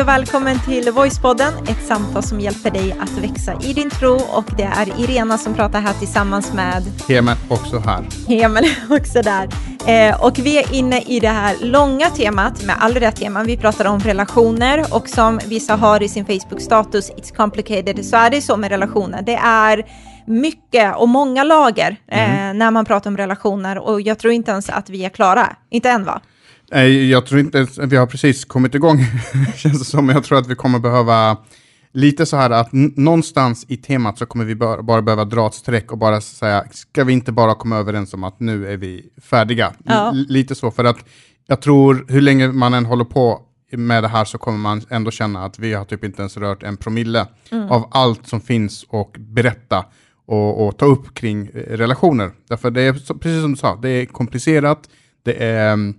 Hej och välkommen till Voicepodden, ett samtal som hjälper dig att växa i din tro och det är Irena som pratar här tillsammans med Hemen också här. Hemen är också där. Eh, och vi är inne i det här långa temat med all rätt teman. Vi pratar om relationer och som vissa har i sin Facebook-status, it's complicated, så är det så med relationer. Det är mycket och många lager eh, mm. när man pratar om relationer och jag tror inte ens att vi är klara. Inte än va? Nej, jag tror inte ens, vi har precis kommit igång, känns det som. Jag tror att vi kommer behöva lite så här att någonstans i temat så kommer vi bara, bara behöva dra ett streck och bara säga, ska vi inte bara komma överens om att nu är vi färdiga? Ja. Lite så, för att jag tror hur länge man än håller på med det här så kommer man ändå känna att vi har typ inte ens rört en promille mm. av allt som finns och berätta och, och, ta upp kring eh, relationer. Därför det är, precis som du sa, det är komplicerat, det är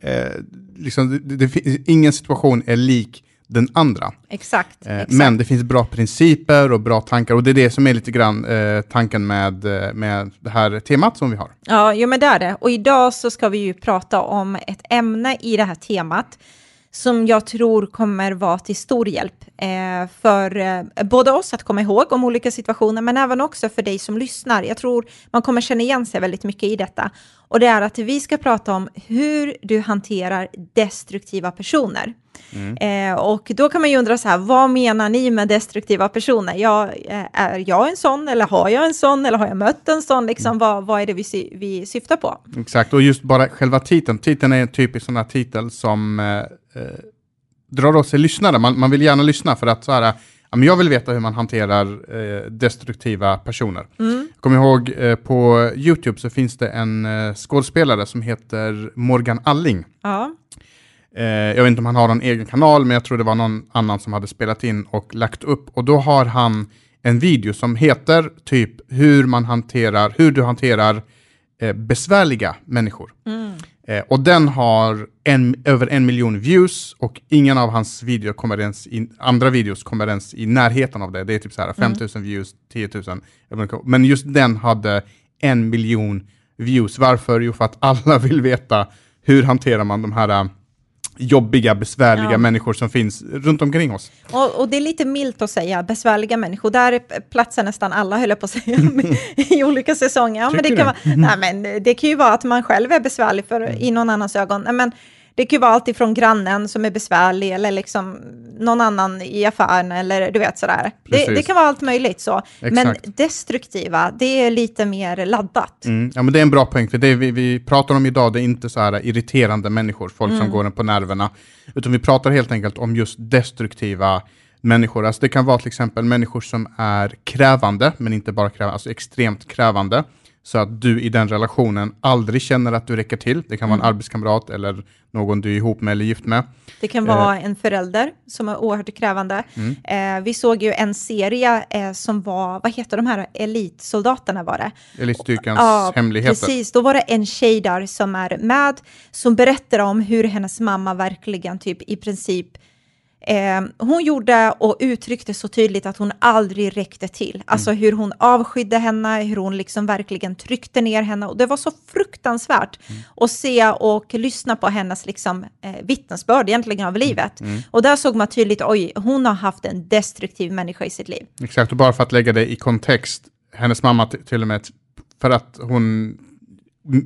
eh, liksom, det, det, ingen situation är lik den andra. Exakt, eh, exakt, Men det finns bra principer och bra tankar och det är det som är lite grann eh, tanken med, eh, med det här temat som vi har. Ja, jo, men det är det. Och idag så ska vi ju prata om ett ämne i det här temat som jag tror kommer vara till stor hjälp eh, för eh, både oss att komma ihåg om olika situationer, men även också för dig som lyssnar. Jag tror man kommer känna igen sig väldigt mycket i detta. Och det är att vi ska prata om hur du hanterar destruktiva personer. Mm. Eh, och då kan man ju undra så här, vad menar ni med destruktiva personer? Jag, eh, är jag en sån eller har jag en sån eller har jag mött en sån? Liksom, mm. vad, vad är det vi, sy vi syftar på? Exakt, och just bara själva titeln. Titeln är en typisk sån här titel som eh, drar åt sig lyssnare. Man, man vill gärna lyssna för att så här, men jag vill veta hur man hanterar eh, destruktiva personer. Mm. Kom ihåg, eh, på YouTube så finns det en eh, skådespelare som heter Morgan Alling. Ja. Eh, jag vet inte om han har någon egen kanal, men jag tror det var någon annan som hade spelat in och lagt upp. Och då har han en video som heter typ hur man hanterar, hur du hanterar eh, besvärliga människor. Mm. Eh, och den har en, över en miljon views och ingen av hans video kommer ens i, andra videos kommer ens i närheten av det. Det är typ så här 5000 mm. views, 10 000. Men just den hade en miljon views. Varför? Jo, för att alla vill veta hur hanterar man de här jobbiga, besvärliga ja. människor som finns runt omkring oss. Och, och, det är lite milt att säga besvärliga människor. Där platsar nästan alla, höll jag på att säga, i olika säsonger. Ja, men det, kan vara, nej, men det kan ju vara att man själv är besvärlig för, i någon annans ögon. Men det kan ju vara allt ifrån grannen som är besvärlig eller liksom någon annan i affären eller du vet sådär. Det, det, kan vara allt möjligt så. Exakt. Men destruktiva, det är lite mer laddat. Mm. Ja, men det är en bra poäng, för det vi, vi pratar om idag, det är inte så här irriterande människor, folk mm. som går på nerverna, utan vi pratar helt enkelt om just destruktiva människor. Alltså det kan vara till exempel människor som är krävande, men inte bara krävande, alltså extremt krävande så att du i den relationen aldrig känner att du räcker till. Det kan vara en mm. arbetskamrat eller någon du är ihop med eller gift med. Det kan vara eh. en förälder som är oerhört krävande. Mm. Eh, vi såg ju en serie eh, som var, vad heter de här elitsoldaterna var det? Elitstyrkans ja, hemligheter. Precis, då var det en tjej där som är med, som berättar om hur hennes mamma verkligen typ i princip Eh, hon gjorde och uttryckte så tydligt att hon aldrig räckte till. Alltså mm. hur hon avskydde henne, hur hon liksom verkligen tryckte ner henne. Och det var så fruktansvärt mm. att se och lyssna på hennes liksom, eh, vittnesbörd egentligen av mm. livet. Mm. Och där såg man tydligt, oj, hon har haft en destruktiv människa i sitt liv. Exakt, och bara för att lägga det i kontext, hennes mamma till och med, för att hon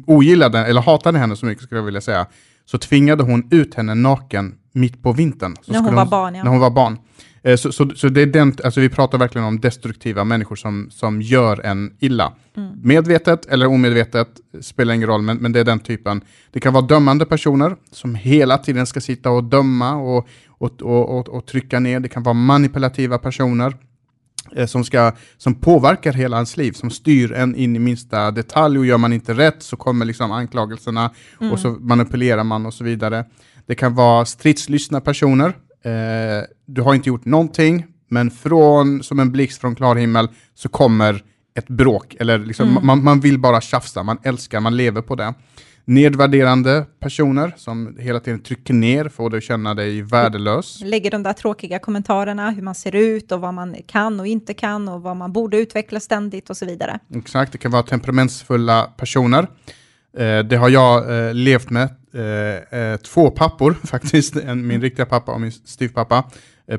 ogillade, eller hatade henne så mycket skulle jag vilja säga, så tvingade hon ut henne naken mitt på vintern. när hon, var barn, ja. När hon var barn. Eh, så, så, så, det är den, alltså vi pratar verkligen om destruktiva människor som, som gör en illa. Mm. Medvetet eller omedvetet, spelar ingen roll, men, men det är den typen. Det kan vara dömande personer som hela tiden ska sitta och döma och, och, och, och, och trycka ner. Det kan vara manipulativa personer som, ska, som påverkar hela ens liv, som styr en in i minsta detalj och gör man inte rätt så kommer liksom anklagelserna mm. och så manipulerar man och så vidare. Det kan vara stridslystna personer. Eh, du har inte gjort någonting, men från, som en blixt från klar himmel så kommer ett bråk, eller liksom, mm. man, man vill bara tjafsa, man älskar, man lever på det nedvärderande personer som hela tiden trycker ner, får dig att känna dig värdelös. Lägger de där tråkiga kommentarerna, hur man ser ut och vad man kan och inte kan och vad man borde utveckla ständigt och så vidare. Exakt, det kan vara temperamentsfulla personer. Eh, det har jag eh, levt med eh, två pappor faktiskt, en, min riktiga pappa och min styvpappa.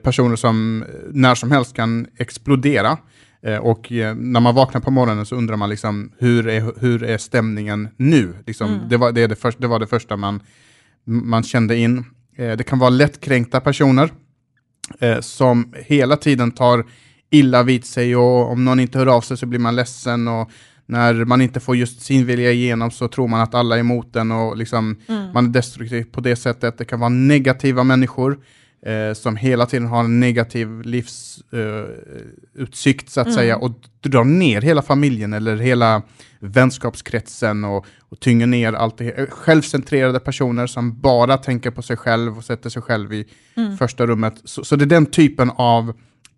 Personer som när som helst kan explodera. Eh, och eh, när man vaknar på morgonen så undrar man liksom, hur är, hur är stämningen nu? Liksom, Mm. det, var, det, det, först, det var det första man, man kände in. Eh, det kan vara lättkränkta personer som hela tiden tar illa vid sig och om någon inte hör av sig så blir man ledsen och när man inte får just sin vilja igenom så tror man att alla är emot den och liksom Mm. man är destruktiv på det sättet. Det kan vara negativa människor eh, som hela tiden har en negativ livsutsikt eh, så att Mm. säga och drar ner hela familjen eller hela vänskapskretsen och, och tynger ner allt det. Självcentrerade personer som bara tänker på sig själv och sätter sig själv i Mm. första rummet. Så, så det är den typen av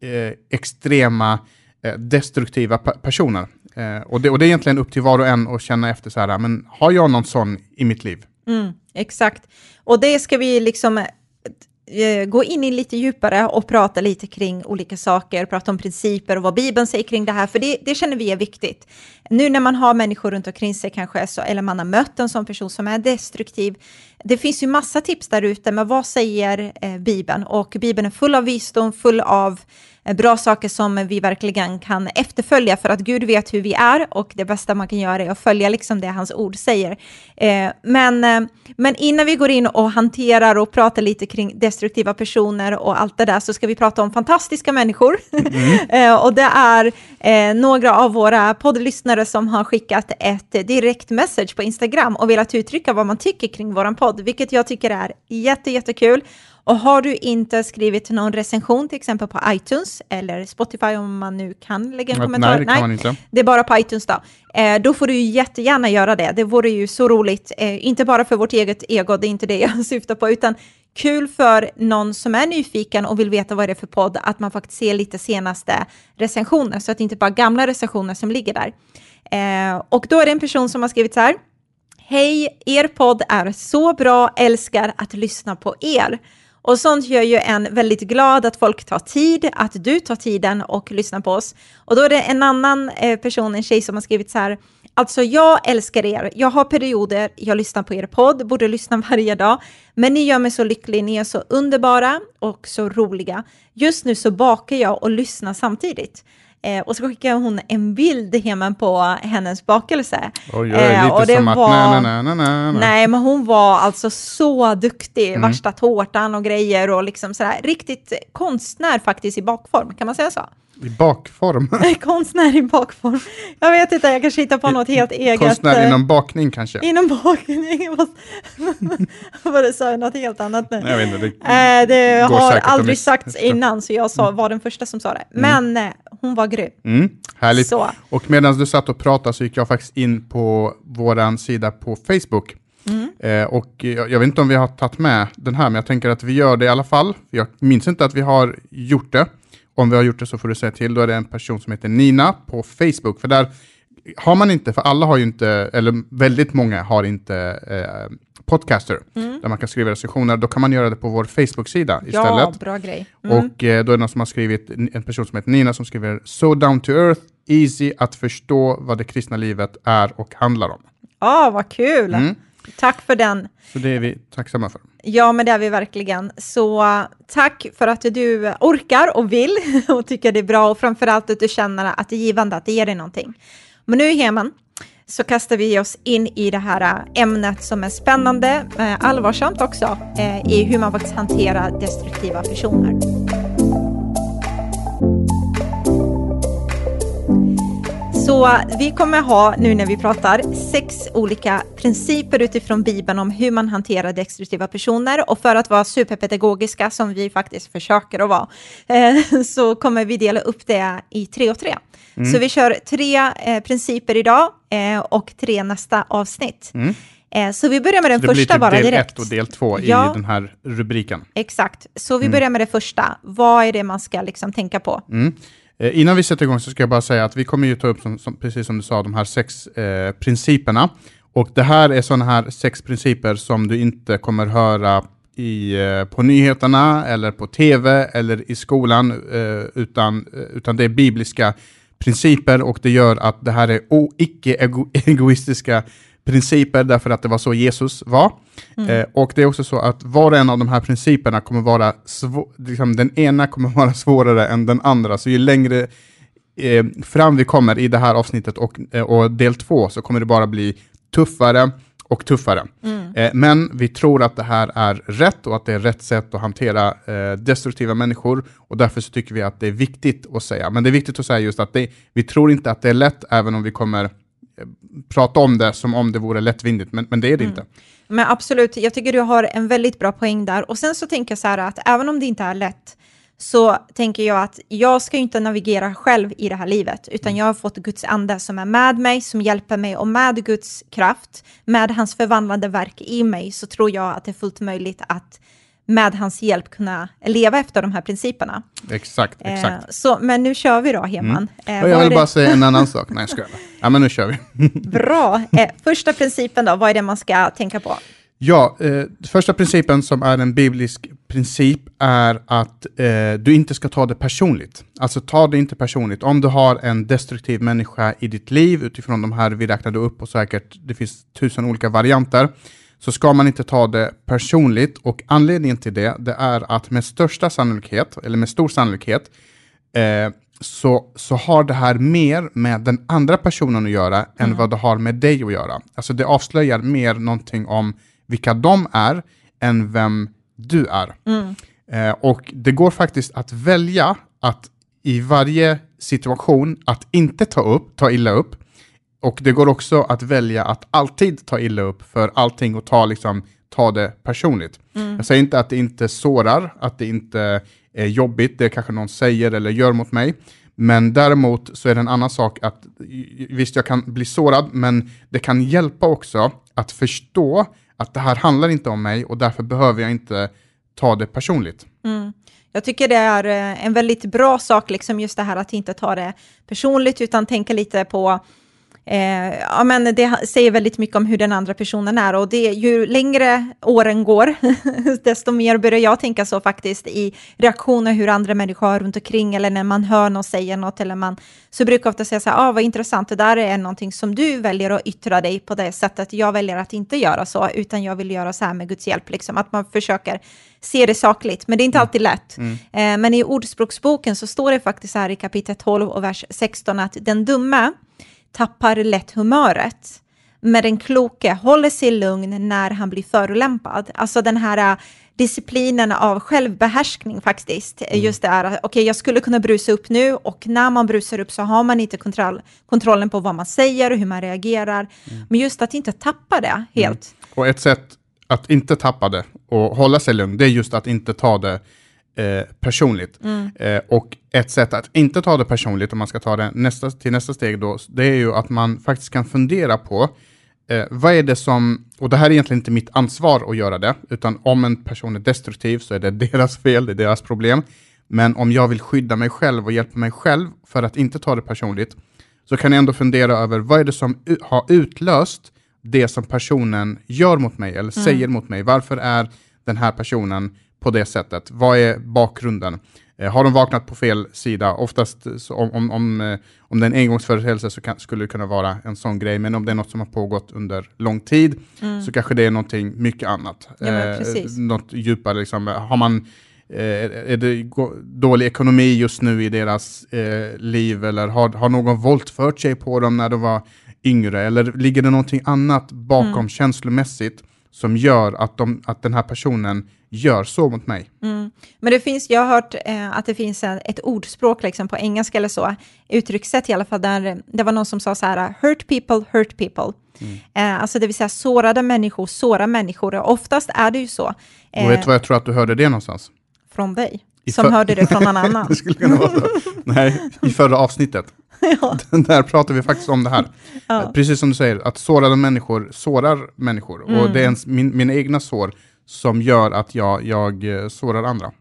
eh, extrema eh, destruktiva pe- personer. Eh, och, det, och det är egentligen upp till var och en att känna efter så här, men har jag någon sån i mitt liv? Mm, exakt. Och det ska vi liksom Eh, gå in i lite djupare och prata lite kring olika saker, prata om principer och vad Bibeln säger kring det här, för det, det känner vi är viktigt. Nu när man har människor runt omkring sig kanske, så, eller man har mött en sån person som är destruktiv, det finns ju massa tips där ute, men vad säger eh, Bibeln? Och Bibeln är full av visdom, full av eh, bra saker som vi verkligen kan efterfölja för att Gud vet hur vi är och det bästa man kan göra är att följa liksom det hans ord säger. Eh, men, eh, men innan vi går in och hanterar och pratar lite kring destruktiva personer och allt det där så ska vi prata om fantastiska människor. eh, och det är eh, några av våra poddlyssnare som har skickat ett direkt message på Instagram och velat uttrycka vad man tycker kring våran podd, vilket jag tycker är jätte, jättekul. Och har du inte skrivit någon recension till exempel på iTunes eller Spotify om man nu kan lägga en kommentar. Nej, det kan man inte. Det är bara på iTunes då. Eh, då får du ju jättegärna göra det. Det vore ju så roligt, eh, inte bara för vårt eget ego, det är inte det jag syftar på, utan kul för någon som är nyfiken och vill veta vad det är för podd, att man faktiskt ser lite senaste recensioner, så att det inte bara är gamla recensioner som ligger där. Eh, och då är det en person som har skrivit så här. Hej, er podd är så bra, älskar att lyssna på er. Och sånt gör ju en väldigt glad att folk tar tid, att du tar tiden och lyssnar på oss. Och då är det en annan eh, person, en tjej som har skrivit så här. Alltså jag älskar er, jag har perioder, jag lyssnar på er podd, borde lyssna varje dag, men ni gör mig så lycklig, ni är så underbara och så roliga. Just nu så bakar jag och lyssnar samtidigt. Eh, och så skickar hon en bild hemma på hennes bakelse. Oj, oj, Eh, och det som att var- nej, nej, nej, nej, nej. Nej, men hon var alltså så duktig, Mm. värsta tårtan och grejer och liksom sådär, riktigt konstnär faktiskt i bakform, kan man säga så? I bakform. konstnär i bakform. Jag vet inte, jag kanske hittar på något helt eget. Konstnär eh, inom bakning kanske. Inom bakning. Vad sa jag något helt annat nu. Nej, jag vet inte, det Eh, det har att aldrig sagts innan, så jag sa, var den första som sa det. Men eh, hon var grym. Mm, härligt. Så. Och medan du satt och pratade så gick jag faktiskt in på våran sida på Facebook. Mm. Eh, och jag, jag vet inte om vi har tagit med den här, men jag tänker att vi gör det i alla fall. Jag minns inte att vi har gjort det. Om vi har gjort det så får du säga till. Då är det en person som heter Nina på Facebook. För där har man inte, för alla har ju inte, eller väldigt många har inte eh, podcaster, Mm. där man kan skriva recensioner. Då kan man göra det på vår Facebook-sida istället. Ja, bra grej. Mm. Och eh, då är det någon som har skrivit, en person som heter Nina som skriver So down to earth, easy att förstå vad det kristna livet är och handlar om. Ja, vad kul. Mm. Tack för den. Så det är vi tacksamma för. Ja, men det är vi verkligen. Så tack för att du orkar och vill och tycker det är bra och framförallt att du känner att det är givande, att det ger dig någonting. Men nu Heman, så kastar vi oss in i det här äh, ämnet som är spännande, äh, allvarsamt också, äh, i hur man faktiskt hanterar destruktiva personer. Så vi kommer ha, nu när vi pratar, sex olika principer utifrån Bibeln om hur man hanterar destruktiva personer. Och för att vara superpedagogiska, som vi faktiskt försöker att vara, eh, så kommer vi dela upp det i tre och tre. Mm. Så vi kör tre eh, principer idag eh, och tre nästa avsnitt. Eh, så vi börjar med den Mm. Det blir första typ bara del direkt. ett och del två Ja. i den här rubriken. Exakt, så Mm. vi börjar med det första. Vad är det man ska liksom tänka på? Eh, innan vi sätter igång så ska jag bara säga att vi kommer ju ta upp, som, som, precis som du sa, de här sex eh, principerna. Och det här är sådana här sex principer som du inte kommer höra i, eh, på nyheterna eller på tv eller i skolan, eh, utan, utan det är bibliska principer och det gör att det här är icke-egoistiska principer därför att det var så Jesus var. Mm. Eh, och det är också så att var och en av de här principerna kommer vara, liksom, den ena kommer vara svårare än den andra. Så ju längre eh, fram vi kommer i det här avsnittet och, eh, och del två så kommer det bara bli tuffare och tuffare. Mm. Eh, men vi tror att det här är rätt och att det är rätt sätt att hantera eh, destruktiva människor och därför så tycker vi att det är viktigt att säga. Men det är viktigt att säga just att det, vi tror inte att det är lätt även om vi kommer eh, prata om det som om det vore lättvindigt, men, men det är det inte. Men absolut, jag tycker du har en väldigt bra poäng där. Och sen så tänker jag så här att även om det inte är lätt, så tänker jag att jag ska inte navigera själv i det här livet, utan jag har fått Guds ande som är med mig, som hjälper mig och med Guds kraft, med hans förvandlande verk i mig, så tror jag att det är fullt möjligt att med hans hjälp kunna leva efter de här principerna. Exakt, Eh, exakt. så, men nu kör vi då, Heman. Eh, och vad jag vill bara säga en annan sak. Nej, jag skojar. Ja, men nu kör vi. Bra. Eh, första principen då, vad är det man ska tänka på? Ja, eh, första principen som är en biblisk princip är att eh, du inte ska ta det personligt. Alltså ta det inte personligt. Om du har en destruktiv människa i ditt liv utifrån de här vi räknade upp och säkert det finns tusen olika varianter så ska man inte ta det personligt och anledningen till det, det är att med största sannolikhet, eller med stor sannolikhet, eh, så, så har det här mer med den andra personen att göra än vad det har med dig att göra. Alltså det avslöjar mer någonting om vilka de är än vem du är. Eh, och det går faktiskt att välja att i varje situation att inte ta upp, ta illa upp. Och det går också att välja att alltid ta illa upp för allting och ta, liksom, ta det personligt. Jag säger inte att det inte sårar, att det inte är jobbigt, det kanske någon säger eller gör mot mig. Men däremot så är det en annan sak att visst, jag kan bli sårad, men det kan hjälpa också att förstå att det här handlar inte om mig och därför behöver jag inte ta det personligt. Mm. Jag tycker det är eh, en väldigt bra sak, liksom just det här att inte ta det personligt, utan tänka lite på Eh, ja, men det säger väldigt mycket om hur den andra personen är och det, ju längre åren går, desto mer börjar jag tänka så faktiskt i reaktioner hur andra människor har runt omkring eller när man hör någon säga något eller man så brukar jag ofta säga så här, ah, vad intressant, det där är någonting som du väljer att yttra dig på det sättet. Jag väljer att inte göra så, utan jag vill göra så här med Guds hjälp, liksom att man försöker se det sakligt, men det är inte alltid lätt. Eh, men i Ordspråksboken så står det faktiskt här i kapitel 12 och vers 16 att den dumme tappar lätt humöret. Men den kloke håller sig lugn när han blir förolämpad. Alltså den här äh, disciplinen av självbehärskning faktiskt. Just det här, okej okay, jag skulle kunna brusa upp nu och när man brusar upp så har man inte kontroll, kontrollen på vad man säger och hur man reagerar. Men just att inte tappa det helt. Och ett sätt att inte tappa det och hålla sig lugn, det är just att inte ta det eh, personligt. Eh, och ett sätt att inte ta det personligt, om man ska ta det nästa, till nästa steg då, det är ju att man faktiskt kan fundera på eh, vad är det som, och det här är egentligen inte mitt ansvar att göra det, utan om en person är destruktiv så är det deras fel, det är deras problem. Men om jag vill skydda mig själv och hjälpa mig själv för att inte ta det personligt, så kan jag ändå fundera över vad är det som har utlöst det som personen gör mot mig eller säger mot mig. Varför är den här personen på det sättet? Vad är bakgrunden? Eh, har de vaknat på fel sida? Oftast om, om, om, eh, om det är en engångsföreteelse så kan, skulle det kunna vara en sån grej, men om det är något som har pågått under lång tid så kanske det är någonting mycket annat. Ja, Eh, något djupare, liksom. har man Eh, är det dålig ekonomi just nu i deras eh, liv eller har, har någon våldfört sig på dem när de var yngre eller ligger det någonting annat bakom Mm. känslomässigt som gör att, de, att den här personen gör så mot mig? Men det finns, jag har hört eh, att det finns en, ett ordspråk liksom, på engelska eller så, uttryckssätt i alla fall, där det var någon som sa så här, hurt people, hurt people. Eh, alltså det vill säga sårade människor, såra människor, och oftast är det ju så. Och vet du vad jag tror att du hörde det någonstans? från dig, I som hörde det från någon annan. det skulle kunna vara så. Nej, i förra avsnittet. Där pratar vi faktiskt om det här. Ja. Precis som du säger, att sårade människor sårar människor. Och Mm. det är ens, min, mina egna sår som gör att jag, jag eh, sårar andra.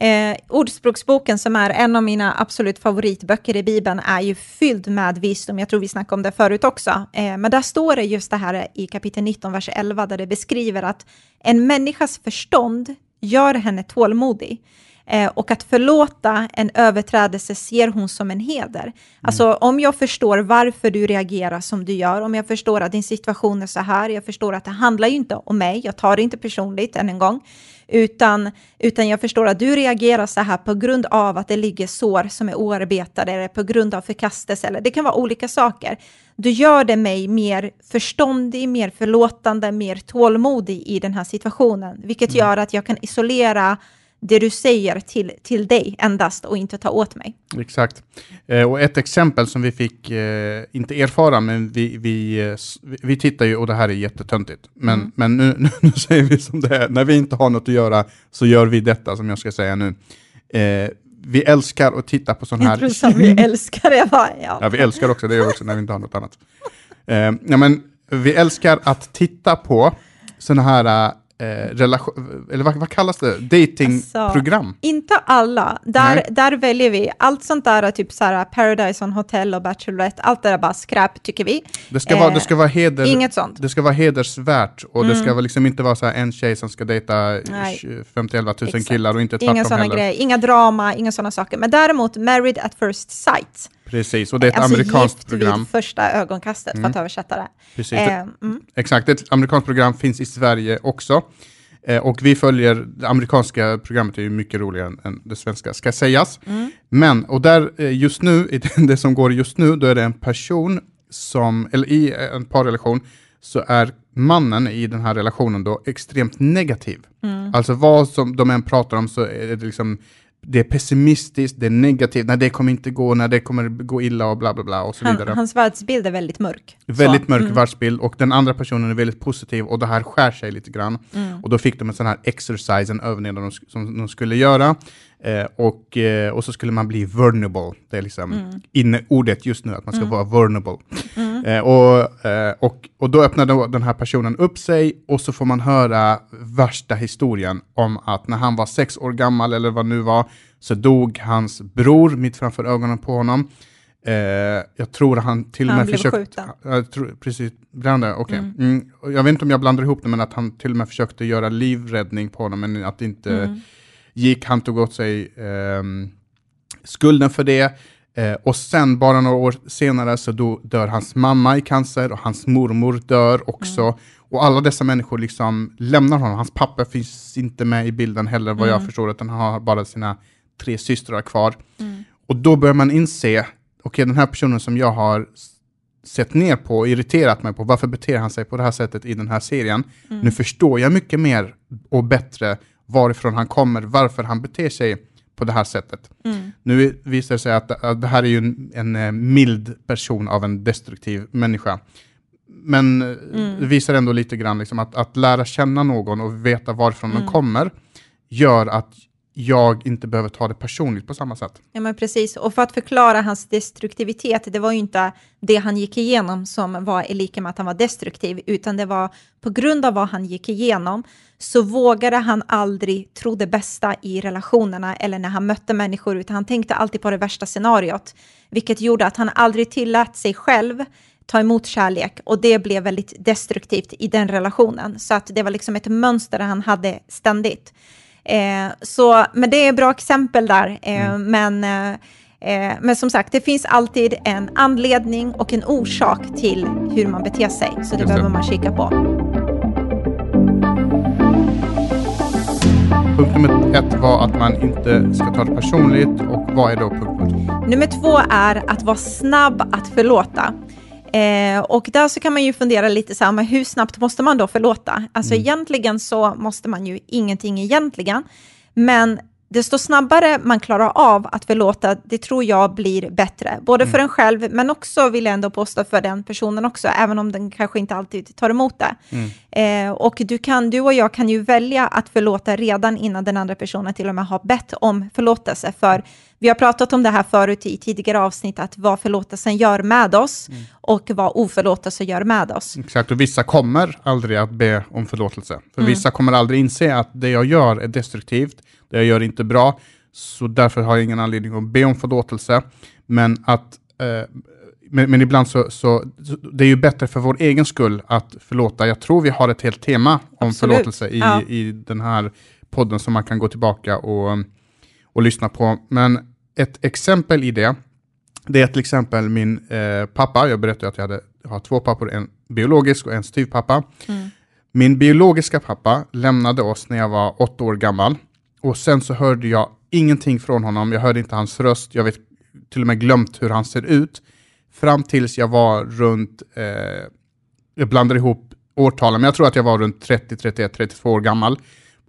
Eh, Ordspråksboken, som är en av mina absolut favoritböcker i Bibeln, är ju fylld med visdom. Jag tror vi snackade om det förut också. Eh, men där står det just det här i kapitel 19, vers 11, där det beskriver att en människas förstånd gör henne tålmodig. Eh, och att förlåta en överträdelse ser hon som en heder. Alltså om jag förstår varför du reagerar som du gör, om jag förstår att din situation är så här, jag förstår att det handlar ju inte om mig, jag tar det inte personligt än en gång, utan, utan jag förstår att du reagerar så här på grund av att det ligger sår som är oarbetade, eller på grund av förkastelse, eller det kan vara olika saker. Du gör det mig mer förståndig, mer förlåtande, mer tålmodig i den här situationen, vilket gör att jag kan isolera det du säger till, till dig endast och inte ta åt mig. Exakt. Eh, och ett exempel som vi fick, eh, inte erfara, men vi, vi, eh, vi, tittar ju, och det här är jättetöntigt, men, Mm. men nu, nu, nu säger vi som det är, när vi inte har något att göra så gör vi detta som jag ska säga nu. Eh, vi älskar att titta på sån här... Jag tror som vi älskar det. Va? Ja. Ja, vi älskar också det gör vi också när vi inte har något annat. Eh, ja, men vi älskar att titta på sådana här eh, relation, eller vad, vad kallas det? Datingprogram. Inte alla. Där, Nej. där väljer vi. Allt sånt där, typ så här Paradise on Hotel och Bachelorette, allt det där bara skräp tycker vi. Det ska, vara, det Eh, ska vara heder, Inget sånt. det ska vara hedersvärt och det ska liksom inte vara så här en tjej som ska dejta Nej. 50-11 tusen killar och inte Inga tvärtom sådana heller. grejer, inga drama, inga sådana saker. Men däremot Married at first sight. Precis, och det är ett alltså amerikanskt gift program. vid första ögonkastet, för att översätta det. Precis, Eh, mm. exakt, ett amerikanskt program finns i Sverige också. Eh, och vi följer, det amerikanska programmet är ju mycket roligare än, än det svenska, ska sägas. Mm. Men, och där eh, just nu, det som går just nu, då är det en person som, eller i en parrelation, så är mannen i den här relationen då extremt negativ. Mm. Alltså vad som de än pratar om så är det liksom det är pessimistiskt, det är negativt, nej det kommer inte gå, nej det kommer gå illa och bla bla bla och så Han, vidare. hans världsbild är väldigt mörk. Väldigt Så, mörk mm. världsbild och den andra personen är väldigt positiv och det här skär sig lite grann. Mm. Och då fick de en sån här exercise, en övning de, som de skulle göra. Eh, och, eh, och så skulle man bli vulnerable. Det är liksom Mm. inneordet just nu, att man ska vara vulnerable. Eh, och, eh, och, och då öppnar då den här personen upp sig och så får man höra värsta historien om att när han var sex år gammal eller vad nu var, så dog hans bror mitt framför ögonen på honom. Eh, jag tror han till och Han med blev försökte... Jag tror, precis, brände, okej. Mm. Mm. och Jag vet inte om jag blandar ihop det, men att han till och med försökte göra livräddning på honom, men att inte Mm. Gick. Han tog åt sig ehm, skulden för det. Eh, och sen, bara några år senare, så då dör hans mamma i cancer och hans mormor dör också. Mm. Och alla dessa människor liksom lämnar honom. Hans pappa finns inte med i bilden heller, vad jag Mm. förstår, utan han har bara sina tre systrar kvar. Mm. Och då börjar man inse, okej den här personen som jag har sett ner på och irriterat mig på, varför beter han sig på det här sättet i den här serien? Mm. Nu förstår jag mycket mer och bättre varifrån han kommer, varför han beter sig på det här sättet. Mm. Nu visar det sig att, att det här är ju en, en eh, mild person av en destruktiv människa. Men eh, Mm. det visar ändå lite grann liksom att, att lära känna någon och veta varifrån Mm. de kommer gör att jag inte behöver ta det personligt på samma sätt. Ja, men precis. Och för att förklara hans destruktivitet, det var ju inte det han gick igenom som var i lika med att han var destruktiv, utan det var på grund av vad han gick igenom så vågade han aldrig tro det bästa i relationerna eller när han mötte människor, utan han tänkte alltid på det värsta scenariot, vilket gjorde att han aldrig tillät sig själv ta emot kärlek och det blev väldigt destruktivt i den relationen. Så att det var liksom ett mönster han hade ständigt. Eh, så, men det är bra exempel där. Eh, men, eh, men som sagt, det finns alltid en anledning och en orsak till hur man beter sig. Så det det. behöver man kika på. Punkt nummer ett var att man inte ska ta det personligt och vad är då punkt nummer två? Nummer två är att vara snabb att förlåta. Eh, och där så kan man ju fundera lite så här, men hur snabbt måste man då förlåta? Alltså egentligen så måste man ju ingenting egentligen, men desto snabbare man klarar av att förlåta, det tror jag blir bättre. Både för en själv, men också vill jag ändå påstå för den personen också, även om den kanske inte alltid tar emot det. Eh, och du, kan, du och jag kan ju välja att förlåta redan innan den andra personen till och med har bett om förlåtelse. För vi har pratat om det här förut i tidigare avsnitt, att vad förlåtelsen gör med oss och vad oförlåtelse gör med oss. Exakt, och vissa kommer aldrig att be om förlåtelse. För Mm. vissa kommer aldrig inse att det jag gör är destruktivt, det jag gör är inte bra, så därför har jag ingen anledning att be om förlåtelse. Men att eh, men, men ibland så, så, det är ju bättre för vår egen skull att förlåta. Jag tror vi har ett helt tema om Absolut. förlåtelse i, Ja. i den här podden som man kan gå tillbaka och, att lyssna på. Men ett exempel i det, det är till exempel min eh, pappa, jag berättade att jag, hade, jag har två pappor, en biologisk och en styvpappa. Mm. Min biologiska pappa lämnade oss när jag var åtta år gammal och sen så hörde jag ingenting från honom. Jag hörde inte hans röst, jag vet till och med glömt hur han ser ut. Fram tills jag var runt, eh, jag blandar ihop årtalen, men jag tror att jag var runt 30, 31, 32 år gammal.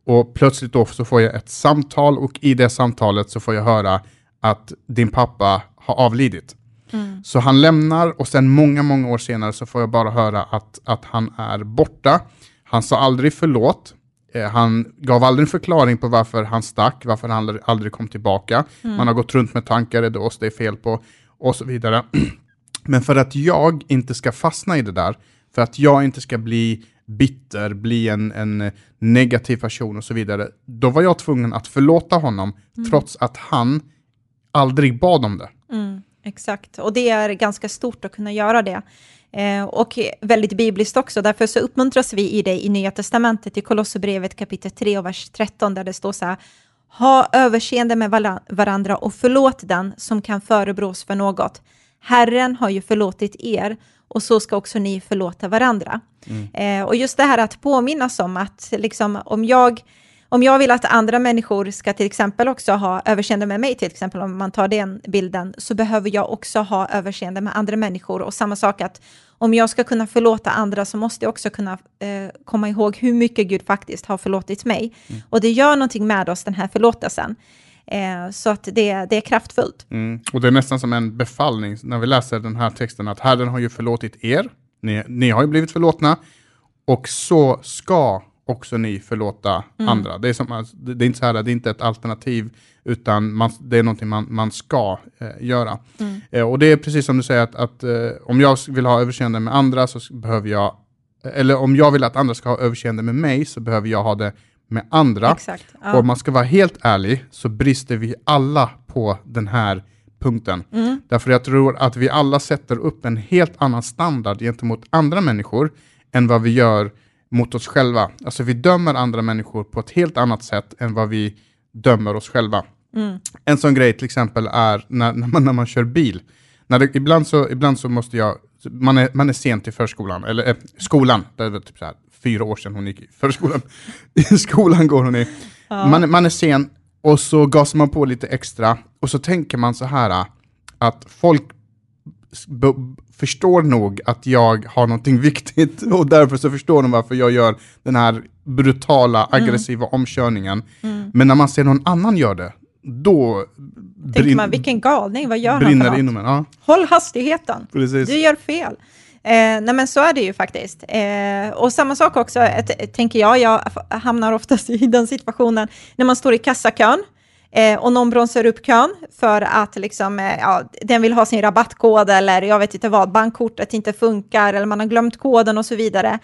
Och plötsligt då så får jag ett samtal och i det samtalet så får jag höra att din pappa har avlidit. Mm. Så han lämnar och sen många, många år senare så får jag bara höra att, att han är borta. Han sa aldrig förlåt. Eh, han gav aldrig en förklaring på varför han stack, varför han aldrig, kom tillbaka. Man har gått runt med tankar, det oss det är fel på och så vidare. Men för att jag inte ska fastna i det där, för att jag inte ska bli bitter, bli en, en negativ person och så vidare, då var jag tvungen att förlåta honom, trots att han aldrig bad om det. Mm, exakt, och det är ganska stort att kunna göra det. Eh, och väldigt bibliskt också, därför så uppmuntras vi i det i Nya Testamentet, i Kolosserbrevet kapitel 3 och vers 13, där det står så här, ha överseende med varandra och förlåt den som kan förebrås för något. Herren har ju förlåtit er och så ska också ni förlåta varandra. Eh, och just det här att påminnas om att liksom, om, jag, om jag vill att andra människor ska till exempel också ha överseende med mig, till exempel om man tar den bilden, så behöver jag också ha överseende med andra människor. Och samma sak att om jag ska kunna förlåta andra så måste jag också kunna eh, komma ihåg hur mycket Gud faktiskt har förlåtit mig. Och det gör någonting med oss, den här förlåtelsen. Eh, så att det, det är kraftfullt. Mm. Och det är nästan som en befallning när vi läser den här texten att Herren har ju förlåtit er, ni, ni har ju blivit förlåtna, och så ska också ni förlåta andra. Det är, som, det är inte så här, det är inte ett alternativ, utan man, det är någonting man, man ska eh, göra. Eh, och det är precis som du säger, att, att eh, om jag vill ha överseende med andra så behöver jag, eller om jag vill att andra ska ha överseende med mig så behöver jag ha det med andra. Exakt. Och Ja. om man ska vara helt ärlig så brister vi alla på den här punkten. Mm. Därför jag tror att vi alla sätter upp en helt annan standard gentemot andra människor än vad vi gör mot oss själva. Alltså vi dömer andra människor på ett helt annat sätt än vad vi dömer oss själva. Mm. En sån grej till exempel är när, när, man, när man kör bil. När det, ibland, så, ibland så måste jag, man är, man är sent till förskolan, eller eh, skolan, det väl typ så här, fyra år sedan hon gick i förskolan. I skolan går hon i. Man, är- man är sen och så gasar man på lite extra och så tänker man så här att folk förstår nog att jag har någonting viktigt och därför så förstår de varför jag gör den här brutala, aggressiva omkörningen. Men när man ser någon annan gör det, då Tänker man, vilken galning, vad gör han för inom en. Ja, Håll hastigheten. precis. Du gör fel. Eh, nej men så är det ju faktiskt. Eh, och samma sak också, tänker jag, jag hamnar oftast i den situationen när man står i kassakön eh, och någon bromsar upp kön för att liksom, eh, ja, den vill ha sin rabattkod eller jag vet inte vad, bankkortet inte funkar eller man har glömt koden och så vidare.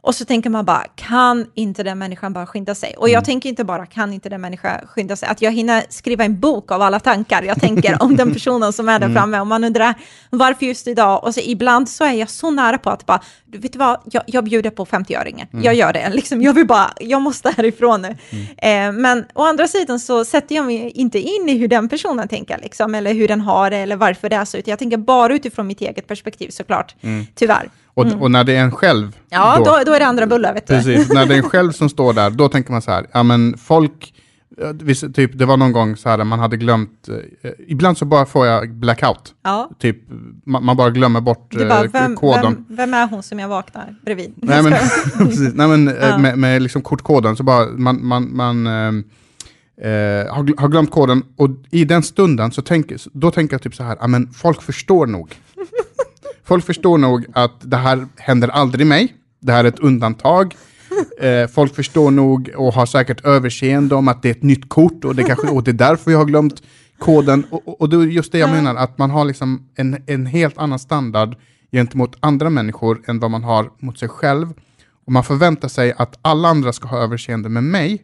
Och så tänker man bara, kan inte den människan bara skynda sig? Och jag tänker inte bara, kan inte den människan skynda sig? Att jag hinner skriva en bok av alla tankar jag tänker om den personen som är där framme. Och man undrar, varför just idag? Och så ibland så är jag så nära på att bara, du vet du vad, jag, jag bjuder på 50-öringen. Jag gör det, liksom, jag vill bara, jag måste härifrån nu. Eh, men å andra sidan så sätter jag mig inte in i hur den personen tänker, liksom, eller hur den har det, eller varför det är så. Jag tänker bara utifrån mitt eget perspektiv såklart, tyvärr. Och, och när det är en själv, Ja, då, då är det andra bullar, vet du. Precis, när det är en själv som står där, då tänker man så här, ja men folk, eh, vissa- typ, det var någon gång så här, man hade glömt, eh, ibland så bara får jag blackout. Ja. Typ, man, man bara glömmer bort Du bara, eh, vem, koden. vem, vem är hon som jag vaknar bredvid? Nej men, precis, nej, men eh, Ja. med, med liksom kortkoden så bara, man, man, man eh, eh, har, har glömt koden och i den stunden så tänker, då tänker jag typ så här, ja men folk förstår nog. Folk förstår nog att det här händer aldrig mig, det här är ett undantag. Eh, folk förstår nog och har säkert överseende om att det är ett nytt kort och det, kanske, och det är därför jag har glömt koden. Och, och, det är just det jag Ja. menar, att man har liksom en, en helt annan standard gentemot andra människor än vad man har mot sig själv. Och man förväntar sig att alla andra ska ha överseende med mig,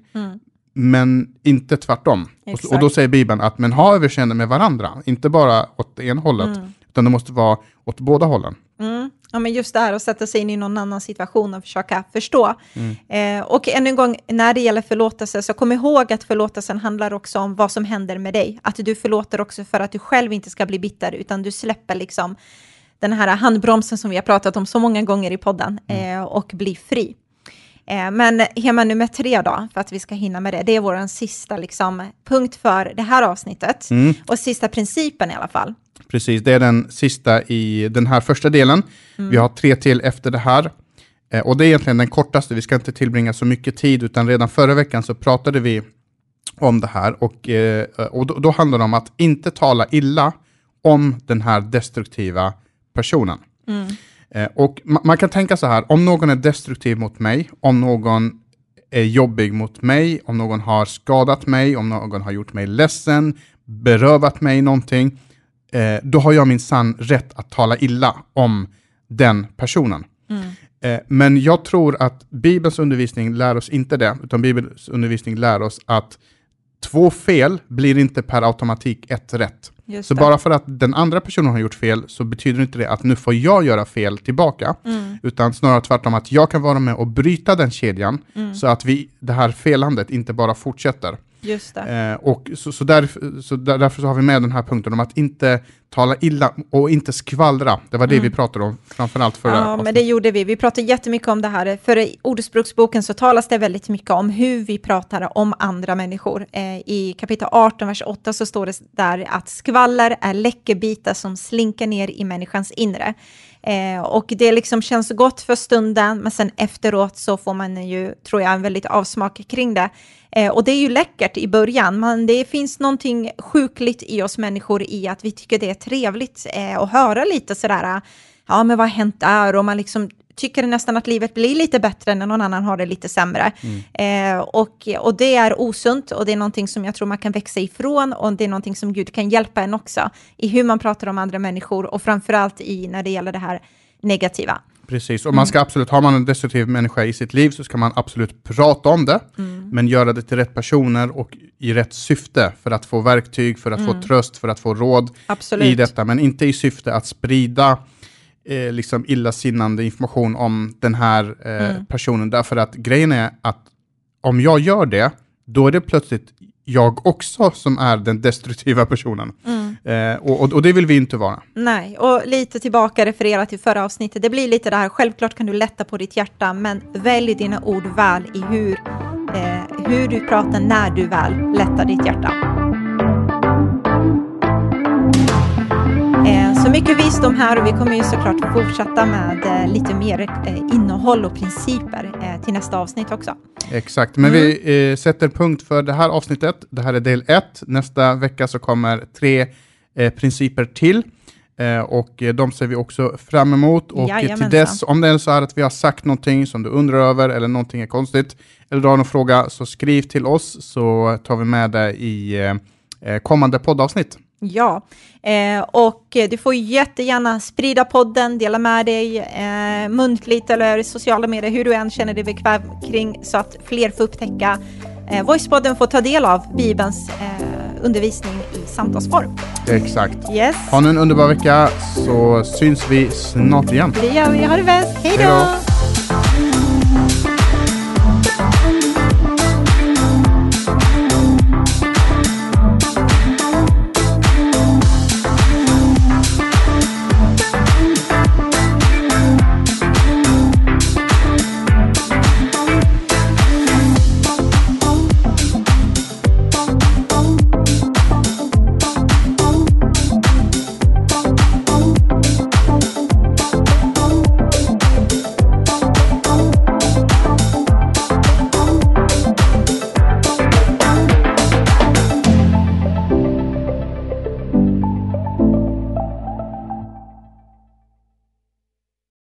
men inte tvärtom. Och, och då Exakt. säger Bibeln att men ha överseende med varandra, inte bara åt ena hållet, utan det måste vara åt båda hållen. Mm. Ja, men just det här att sätta sig in i någon annan situation och försöka förstå. Mm. Eh, och än en gång, när det gäller förlåtelse, så kom ihåg att förlåtelsen handlar också om vad som händer med dig. Att du förlåter också för att du själv inte ska bli bitter, utan du släpper liksom den här handbromsen som vi har pratat om så många gånger i podden mm. eh, och blir fri. Eh, men hemma nummer tre då, för att vi ska hinna med det, det är vår sista liksom, punkt för det här avsnittet. Mm. Och sista principen i alla fall. Precis, det är den sista i den här första delen. Mm. Vi har tre till efter det här. Eh, och det är egentligen den kortaste, vi ska inte tillbringa så mycket tid, utan redan förra veckan så pratade vi om det här. Och, eh, och då, då handlar det om att inte tala illa om den här destruktiva personen. Mm. Eh, och ma man kan tänka så här, om någon är destruktiv mot mig, om någon är jobbig mot mig, om någon har skadat mig, om någon har gjort mig ledsen, berövat mig någonting, eh, då har jag min sann rätt att tala illa om den personen. Mm. Eh, men jag tror att Bibelns undervisning lär oss inte det, utan Bibelns undervisning lär oss att två fel blir inte per automatik ett rätt. Just så det. bara för att den andra personen har gjort fel så betyder inte det att nu får jag göra fel tillbaka. Mm. Utan snarare tvärtom att jag kan vara med och bryta den kedjan mm. så att vi, det här felandet inte bara fortsätter. Just eh, och så, så, där, så där, därför så har vi med den här punkten om att inte tala illa och inte skvallra. Det var det mm. vi pratade om framförallt förra Ja, men det gjorde vi. Vi pratade jättemycket om det här. För i Ordspråksboken så talas det väldigt mycket om hur vi pratar om andra människor. Eh, I kapitel 18, vers 8 så står det där att skvaller är läckerbitar som slinker ner i människans inre. Eh, och det liksom känns gott för stunden, men sen efteråt så får man ju, tror jag, en väldigt avsmak kring det. Eh, och det är ju läckert i början, men det finns någonting sjukligt i oss människor i att vi tycker det är trevligt eh, att höra lite sådär, ja men vad har hänt där? Och man liksom tycker nästan att livet blir lite bättre när någon annan har det lite sämre. Mm. Eh, och, och det är osunt och det är någonting som jag tror man kan växa ifrån och det är någonting som Gud kan hjälpa en också i hur man pratar om andra människor och framförallt i när det gäller det här negativa. Precis, och man ska absolut, har man en destruktiv människa i sitt liv så ska man absolut prata om det, mm. men göra det till rätt personer och i rätt syfte för att få verktyg, för att mm. få tröst, för att få råd absolut. i detta, men inte i syfte att sprida eh, liksom illasinnande information om den här eh, mm. personen, därför att grejen är att om jag gör det, då är det plötsligt jag också som är den destruktiva personen. Mm. Eh, och, och, det vill vi inte vara. Nej, och lite tillbaka referera till förra avsnittet. Det blir lite det här, självklart kan du lätta på ditt hjärta, men välj dina ord väl i hur, eh, hur du pratar när du väl lättar ditt hjärta. Eh, mycket visdom här och vi kommer ju såklart fortsätta med eh, lite mer eh, innehåll och principer till nästa avsnitt också. Exakt, men mm. vi sätter punkt för det här avsnittet. Det här är del ett. Nästa vecka så kommer tre principer till. och de ser vi också fram emot. Och Jajamensan. till dess, om det är så här att vi har sagt någonting som du undrar över eller någonting är konstigt, eller du har någon fråga, så skriv till oss så tar vi med det i kommande poddavsnitt. Ja, eh, och du får jättegärna sprida podden, dela med dig eh, muntligt eller i sociala medier, hur du än känner dig bekväm kring så att fler får upptäcka eh, Voicepodden får ta del av Bibelns eh, undervisning i samtalsform. Exakt. Yes. Ha nu en underbar vecka så syns vi snart igen. Det gör vi. Ha det bäst. Hej då!